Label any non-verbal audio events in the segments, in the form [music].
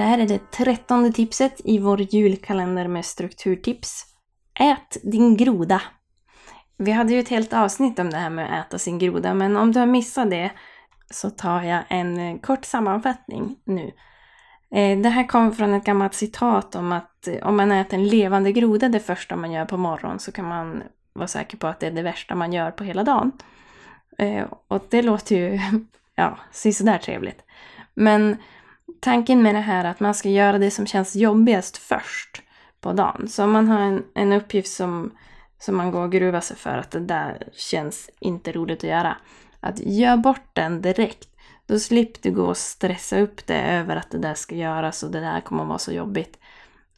Det här är det trettonde tipset i vår julkalender med strukturtips. Ät din groda. Vi hade ju ett helt avsnitt om det här med att äta sin groda, men om du har missat det så tar jag en kort sammanfattning nu. Eh, det här kommer från ett gammalt citat om att eh, om man äter en levande groda det första man gör på morgonen så kan man vara säker på att det är det värsta man gör på hela dagen. Eh, och det låter ju, [laughs] ja, sådär trevligt. Men tanken med det här är att man ska göra det som känns jobbigast först på dagen. Så om man har en, en uppgift som, som man går och gruvar sig för att det där känns inte roligt att göra. Att gör bort den direkt. Då slipper du gå och stressa upp dig över att det där ska göras och det där kommer att vara så jobbigt.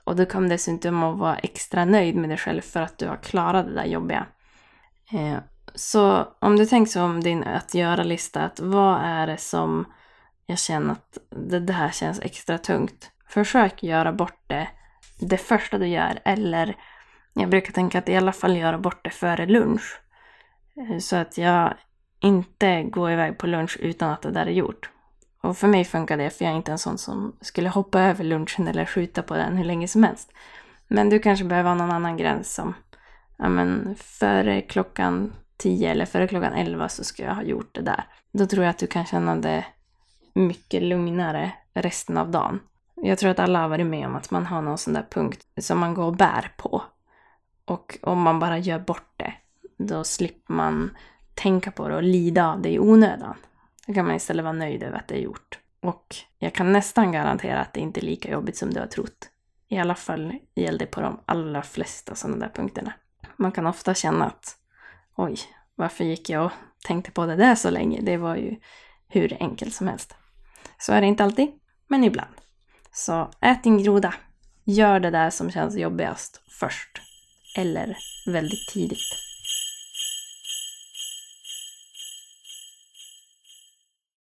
Och du kommer dessutom att vara extra nöjd med dig själv för att du har klarat det där jobbiga. Eh, så om du tänker så om din att göra-lista, att vad är det som jag känner att det, det här känns extra tungt. Försök göra bort det det första du gör. Eller jag brukar tänka att i alla fall göra bort det före lunch. Eh, så att jag inte går iväg på lunch utan att det där är gjort. Och för mig funkar det, för jag är inte en sån som skulle hoppa över lunchen eller skjuta på den hur länge som helst. Men du kanske behöver ha någon annan gräns som, ja men före klockan 10 eller före klockan 11 så ska jag ha gjort det där. Då tror jag att du kan känna det mycket lugnare resten av dagen. Jag tror att alla har varit med om att man har någon sån där punkt som man går och bär på. Och om man bara gör bort det, då slipper man tänka på det och lida av det i onödan. Då kan man istället vara nöjd över att det är gjort. Och jag kan nästan garantera att det inte är lika jobbigt som du har trott. I alla fall gäller det på de allra flesta sådana där punkterna. Man kan ofta känna att oj, varför gick jag och tänkte på det där så länge? Det var ju hur enkelt som helst. Så är det inte alltid, men ibland. Så ät din groda. Gör det där som känns jobbigast först. Eller väldigt tidigt.